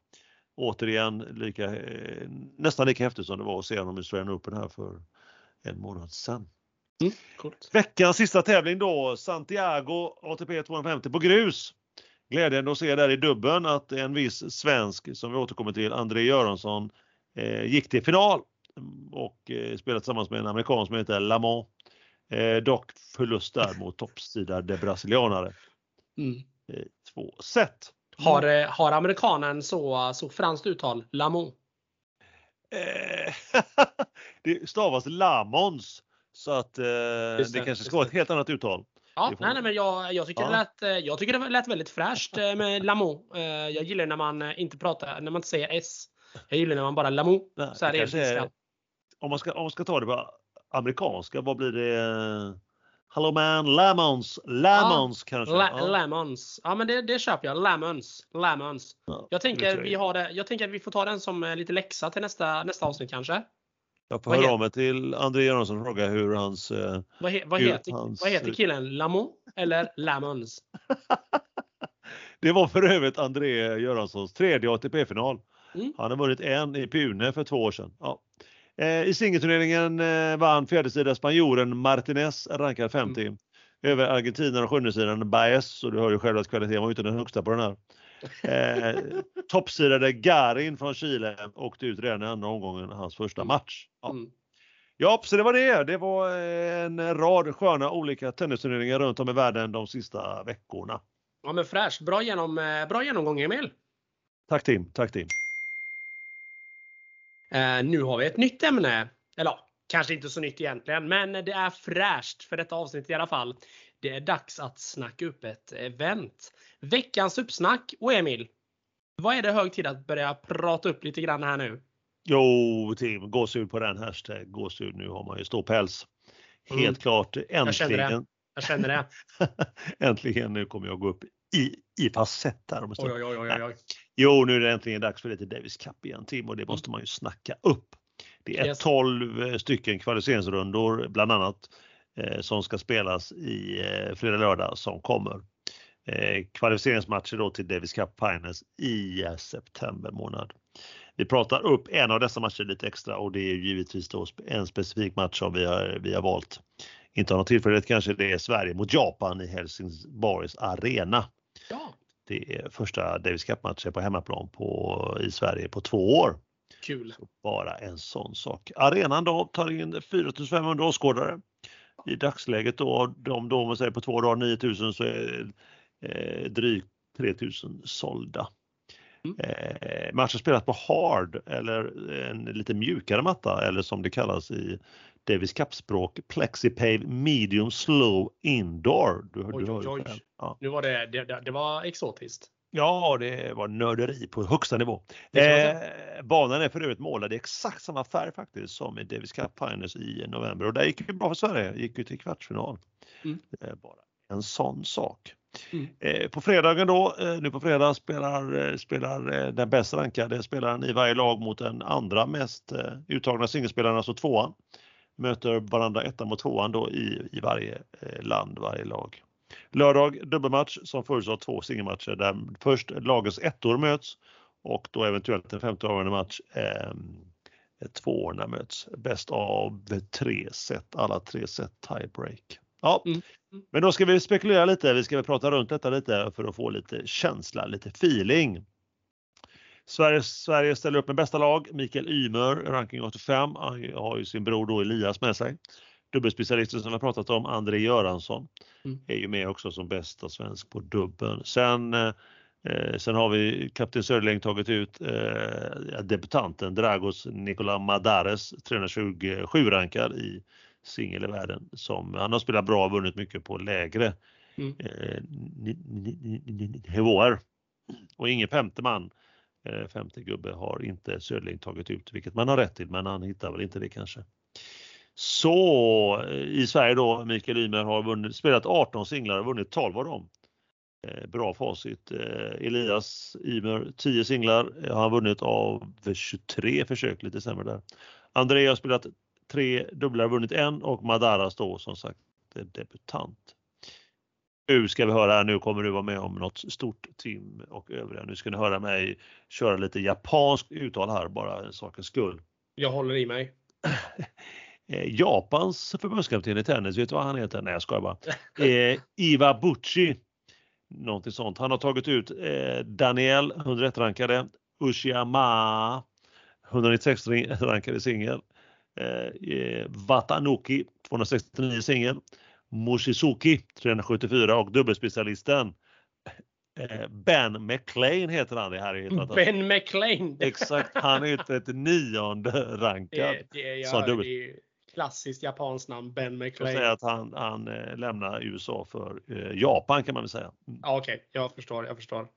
Återigen lika, eh, nästan lika häftigt som det var att se honom i Australian Open här för en månad sedan. Mm, Veckans sista tävling då, Santiago ATP 250 på grus. Glädjande att se där i dubben att en viss svensk som vi återkommer till, André Göransson, eh, gick till final och eh, spelat tillsammans med en amerikan som heter Lamont. Eh, dock förlust där mot toppsidade brasilianare. Mm. Eh, två set. Har, eh, har amerikanen så, så franskt uttal? Lamont? Eh, [laughs] det stavas Lamons. Så att eh, det, det, kanske ska vara ett helt annat uttal. Ja, nej, nej, men jag, jag, tycker ja. det lät, eh, jag tycker det lät väldigt fräscht med Lamont. Jag gillar när man inte pratar, när man inte säger S. Jag gillar när man bara Lamont. så här är, om, man ska, om man ska ta det på amerikanska, vad blir det? Hello man, lemons, lemons ja, kanske? La, ja. Lemons. Ja men det, det köper jag. Lemons. Lemons. Ja, jag, tänker, vi har det, jag tänker att vi får ta den som eh, lite läxa till nästa, nästa avsnitt kanske. Jag får höra av mig till André Göransson och fråga hur hans... Eh, vad, he, vad, heter, hans... vad heter killen? Lamont eller Lemons? [laughs] det var för övrigt André Göranssons tredje ATP-final. Mm. Han har vunnit en i Pune för två år sedan. Ja. Eh, I singelturneringen eh, vann fjärdesida spanjoren Martinez, rankad 50. Mm. Över argentinaren och sjundesidan Baez, så du hör ju själv att kvaliteten var inte den högsta på den här. Eh, [laughs] toppsidade Garin från Chile åkte ut redan i andra omgången, hans första match. Ja. Mm. ja, så det var det. Det var en rad sköna olika tennisturneringar runt om i världen de sista veckorna. Ja men fräscht. Bra, genom, bra genomgång Emil. Tack Tim, tack Tim. Eh, nu har vi ett nytt ämne. Eller kanske inte så nytt egentligen, men det är fräscht för detta avsnitt i alla fall. Det är dags att snacka upp ett event. Veckans uppsnack och Emil, vad är det hög tid att börja prata upp lite grann här nu? Jo, Tim, gåshud på den hashtag. Gåshud, nu har man ju stor päls. Helt mm. klart, äntligen. Jag känner det. Jag känner det. äntligen, nu kommer jag gå upp i, i facett här. Oj, oj, oj, oj, oj. Jo, nu är det äntligen dags för lite Davis Cup igen Tim och det måste man ju snacka upp. Det är yes. 12 eh, stycken kvalificeringsrundor bland annat eh, som ska spelas i eh, fredag lördag som kommer. Eh, kvalificeringsmatcher då till Davis Cup Finals i eh, september månad. Vi pratar upp en av dessa matcher lite extra och det är givetvis då en specifik match som vi har, vi har valt. Inte av någon tillfällighet kanske det är Sverige mot Japan i Helsingborgs arena. Ja. Det är första Davis Cup-matchen på hemmaplan på, i Sverige på två år. Kul! Så bara en sån sak. Arenan då tar in 4500 åskådare. i dagsläget då, de då om man säger på två dagar 9000 så är eh, drygt 3000 sålda. Mm. Eh, matchen spelas på hard eller en lite mjukare matta eller som det kallas i Davis Cup-språk Plexipave Medium Slow Indoor. Du, oj, du oj, oj. Ja. Nu var det, det, det var exotiskt. Ja, det var nörderi på högsta nivå. Eh, banan är för övrigt målad i exakt samma färg faktiskt som i Davis Cup Finals i november och där gick det bra för Sverige, gick ju till kvartsfinal. Mm. Eh, bara en sån sak. Mm. Eh, på fredagen då, eh, nu på fredag spelar, eh, spelar den bäst rankade spelaren i varje lag mot den andra mest uttagna singelspelaren, alltså tvåan. Möter varandra ettan mot tvåan då i, i varje land, varje lag. Lördag dubbelmatch som av två singelmatcher där först lagets ettor möts och då eventuellt en femte avgörande match. Eh, tvåorna möts. Bäst av tre set, alla tre set tiebreak. Ja, mm. men då ska vi spekulera lite. Vi ska prata runt detta lite för att få lite känsla, lite feeling. Sverige, Sverige ställer upp med bästa lag. Mikael Ymer, ranking 85. Han har ju sin bror då Elias med sig. Dubbelspecialisten som vi pratat om, André Göransson, mm. är ju med också som bästa svensk på dubbeln. Sen, eh, sen har vi kapten Söderling tagit ut eh, debutanten Dragos Nikola Madares, 327 rankad i singel i världen. Som, han har spelat bra och vunnit mycket på lägre mm. eh, nivåer. Och ingen femte man, eh, femte gubbe har inte Söderling tagit ut, vilket man har rätt till, men han hittar väl inte det kanske. Så eh, i Sverige då, Mikael Ymer har vunnit, spelat 18 singlar och vunnit 12 av dem. Eh, bra facit. Eh, Elias Ymer 10 singlar eh, har han vunnit av 23 försök, lite sämre där. André har spelat tre dubblar, vunnit en och Madaras då som sagt eh, debutant. Nu ska vi höra, nu kommer du vara med om något stort Tim och övriga. Nu ska ni höra mig köra lite japanskt uttal här bara en sakens skull. Jag håller i mig. [laughs] Eh, Japans förbundskapten i tennis, vet du vad han heter? Nej jag skojar bara. [laughs] Eh, Iva Bucci. Någonting sånt. Han har tagit ut eh, Daniel, 101 rankade, Ushiyama, 196 rankade singel, eh, eh Watanuki, 269 singel, Moshizuki, 374 och dubbelspecialisten eh, Ben McLean heter han. Det här är ben McLean! [laughs] Exakt, han är 39 rankad. Det, det, ja, som dubbel klassiskt japanskt namn, Ben McLean. säga att han, han eh, lämnar USA för eh, Japan kan man väl säga. Mm. Okej, okay. jag förstår, jag förstår.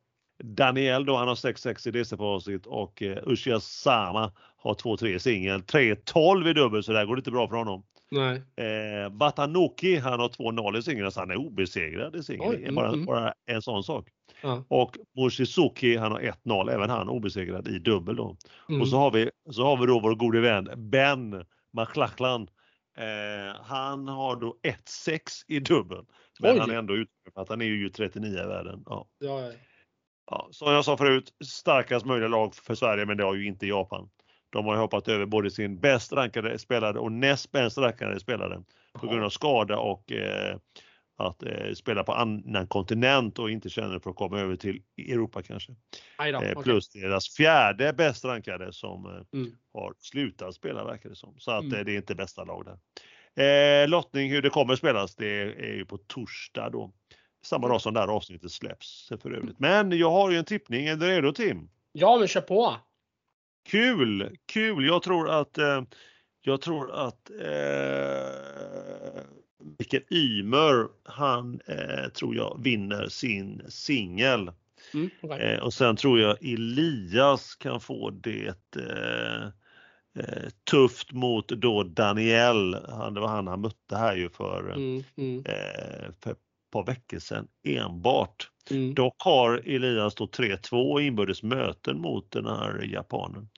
Daniel då, han har 6-6 i DC-facit och eh, Sama har 2-3 singel. 3-12 i dubbel så där går det inte bra för honom. Nej. Eh, Batanoki, han har 2-0 i singel så han är obesegrad i singel. Mm, bara, mm. bara en sån sak. Ja. Och Moshizuki, han har 1-0, även han obesegrad i dubbel då. Mm. Och så har, vi, så har vi då vår gode vän Ben McLachlan. Eh, han har då 1-6 i dubbel. Men Oj. han är ändå att han är ju 39 i världen. Ja. Ja, ja. Ja, som jag sa förut, starkast möjliga lag för Sverige men det har ju inte Japan. De har hoppat över både sin bäst rankade spelare och näst bäst rankade spelare på grund av skada och eh, att eh, spela på annan kontinent och inte känner för att komma över till Europa kanske. Då, eh, plus okay. deras fjärde bäst rankade som eh, mm. har slutat spela verkar det som. Så att mm. Eh, det är inte bästa lag där. Eh, lottning hur det kommer spelas det är ju på torsdag då. Samma dag som det här avsnittet släpps för övrigt. Men jag har ju en tippning. Är du redo Tim? Ja, men kör på! Kul! Kul! Jag tror att eh, jag tror att eh, Mikael Ymer, han eh, tror jag vinner sin singel. Mm, okay. eh, och sen tror jag Elias kan få det eh, eh tufft mot då Daniel. Han, det var han han mötte här ju för, mm, mm. Eh, för ett par veckor sedan enbart. Mm. Dock har Elias då 3-2 inbördes möten mot den här japanen.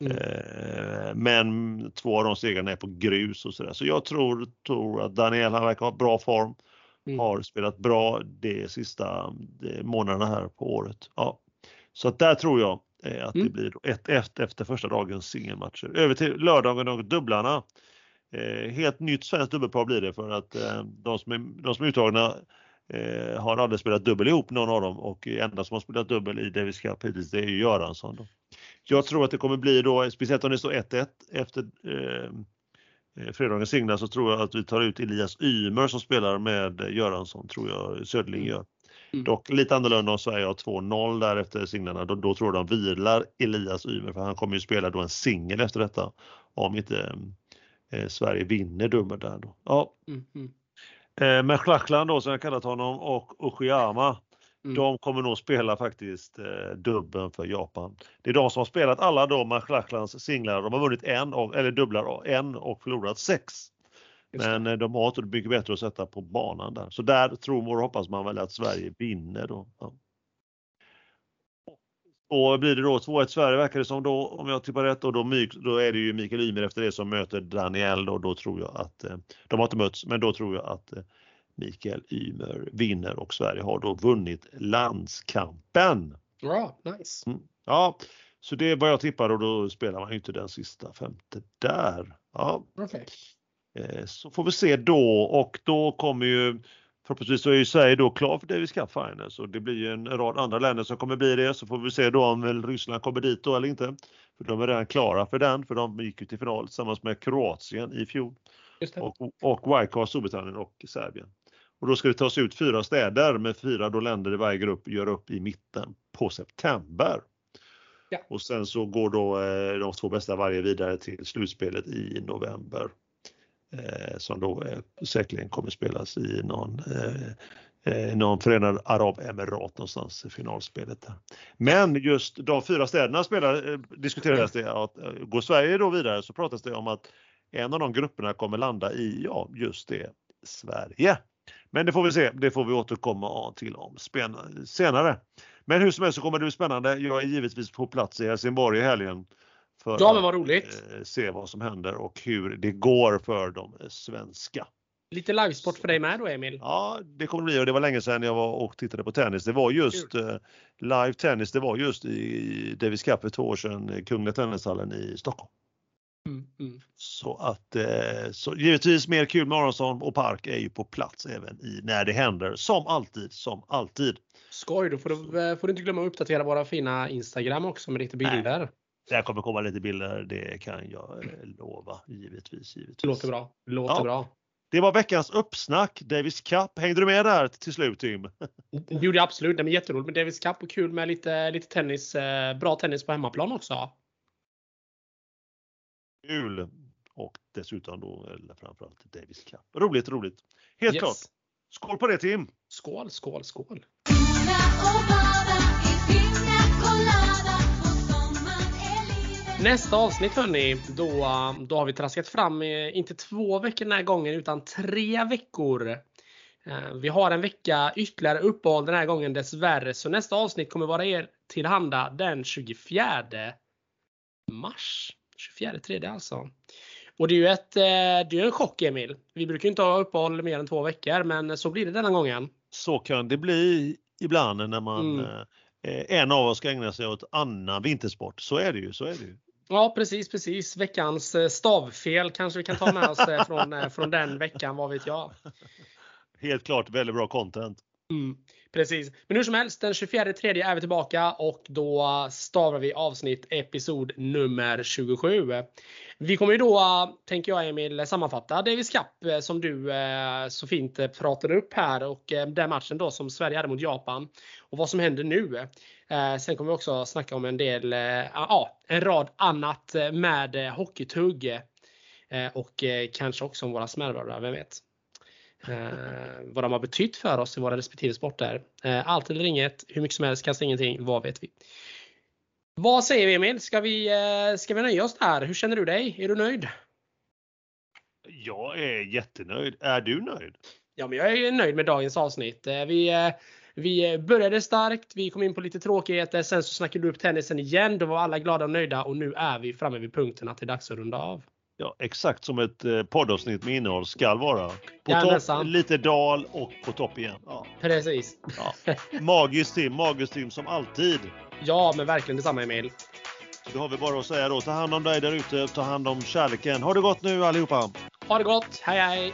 Mm. Eh, men två av de segrarna är på grus och sådär. Så jag tror, tror att Daniel han verkar ha bra form. Mm. Har spelat bra de sista de månaderna här på året. Ja. Så att där tror jag eh, att mm. det blir ett, ett efter första dagens singelmatcher. Över till lördagen och dubblarna. Eh, helt nytt svenskt dubbelpar blir det för att de som är, de som är uttagna eh, har aldrig spelat dubbel ihop någon av dem och enda som har spelat dubbel i Davis Cup hittills det är ju Göransson. Då. Jag tror att det kommer bli då, speciellt om det står 1-1 efter, eh, eh, fredagens singlar så tror jag att vi tar ut Elias Ymer som spelar med Göransson, tror jag Söderling gör. Mm. Dock lite annorlunda om Sverige har 2-0 där efter singlarna. Då, då tror jag de vilar Elias Ymer för han kommer ju spela då en singel efter detta. Om inte eh, Sverige vinner dubbel där då. Ja. Mm, mm. Eh, men Schlackland då som jag kallat honom och Uchiyama. Mm. De kommer nog spela faktiskt eh, dubben för Japan. Det är de som har spelat alla då McLachlands singlar. De har vunnit en, eller dubblar, en och förlorat sex. Men eh, de har inte mycket bättre att sätta på banan där. Så där tror och hoppas man väl att Sverige vinner då. Ja. Och blir det då 2-1 Sverige verkar det som då, om jag tippar rätt, och då, då är det ju Mikael Ymer efter det som möter Daniel då, då tror jag att, eh, de har inte mötts, men då tror jag att eh, Mikael Ymer vinner och Sverige har då vunnit landskampen. Ja, nice. Mm. Ja, så det är vad jag tippar och då spelar man ju inte den sista femte där. Ja. Okay. Eh, så får vi se då och då kommer ju Förhoppningsvis så är ju Sverige då klar för Davis Cup Finals och det blir ju en rad andra länder som kommer bli det så får vi se då om Ryssland kommer dit då eller inte. För de är redan klara för den för de gick ju till final tillsammans med Kroatien i fjol. Och, och Wildcard Storbritannien och Serbien. Och då ska det tas ut fyra städer med fyra då länder i varje grupp gör upp i mitten på september. Ja. Och sen så går då eh, de två bästa varje vidare till slutspelet i november. Eh, som då eh, säkerligen kommer spelas i någon eh, eh någon Förenade Arabemirat någonstans i finalspelet. Där. Men just de fyra städerna spelar, eh, diskuterades det att eh, går Sverige då vidare så pratas det om att en av de grupperna kommer landa i, ja just det, Sverige. Men det får vi se, det får vi återkomma till om senare. Men hur som helst så kommer det bli spännande. Jag är givetvis på plats i Helsingborg i helgen. För ja, men vad roligt. att eh, se vad som händer och hur det går för de svenska. Lite livesport för dig med då Emil? Ja, det kommer det bli och det var länge sedan jag var och tittade på tennis. Det var just eh, live tennis, det var just i Davis Cup för två år sedan, Kungliga Tennishallen i Stockholm. Mm, mm. Så att eh, så givetvis mer kul med Aronsson och Park är ju på plats även i när det händer. Som alltid, som alltid. Skoj, då får du, eh, får du inte glömma att uppdatera våra fina Instagram också med lite bilder. Nej. Det kommer komma lite bilder, det kan jag eh, lova givetvis. givetvis. Det låter bra. Det låter ja. bra. Det var veckans uppsnack, Davis Cup. Hängde du med där till slut Tim? Det gjorde jag absolut. Det var jätteroligt med Davis Cup och kul med lite, lite tennis, bra tennis på hemmaplan också. Kul! Och dessutom då, eller framförallt Davis Cup. Roligt, roligt. Helt yes. klart. Skål på det Tim! Skål, skål, skål! Nästa avsnitt hörni, då, då har vi traskat fram, eh, inte två veckor den här gången, utan tre veckor. Eh, vi har en vecka ytterligare uppehåll den här gången dessvärre, så nästa avsnitt kommer vara er tillhanda den 24 mars. 24 tredje alltså. Och det är ju ett, eh, det är en chock Emil. Vi brukar inte ha uppehåll mer än två veckor men så blir det denna gången. Så kan det bli ibland när man mm. en av oss ska ägna sig åt annan vintersport. Så är det ju. Så är det ju. Ja precis, precis. Veckans eh, stavfel kanske vi kan ta med oss eh, från, från den veckan, vad vet jag. [laughs] Helt klart väldigt bra content. Mm. Precis. Men hur som helst, den 24 tredje är vi tillbaka och då stavar vi avsnitt episod nummer 27. Vi kommer ju då, tänker jag Emil, sammanfatta Davis Cup eh, som du eh, så fint eh, pratade upp här och den matchen då som Sverige hade mot Japan och vad som händer nu. Sen kommer vi också snacka om en del, ja, en rad annat med hockeytugg och kanske också om våra smällröra, vem vet? Eh, vad de har betytt för oss i våra respektive sporter. Eh, allt eller inget, hur mycket som helst, kasta ingenting, vad vet vi? Vad säger vi Emil? Ska vi, eh, ska vi nöja oss där? Hur känner du dig? Är du nöjd? Jag är jättenöjd. Är du nöjd? Ja, men jag är nöjd med dagens avsnitt. Eh, vi, eh, vi började starkt, vi kom in på lite tråkigheter, sen så snackade du upp tennisen igen. Då var alla glada och nöjda och nu är vi framme vid punkten att det är dags att runda av. Ja, exakt som ett eh, poddavsnitt med innehåll ska vara. På topp, lite dal och på topp igen. Ja. Precis. Ja. Magiskt Tim, magiskt Tim som alltid. Ja, men verkligen detsamma Emil. Då har vi bara att säga då, ta hand om dig där ute, ta hand om kärleken. Ha det gott nu allihopa! Ha det gott, hej hej!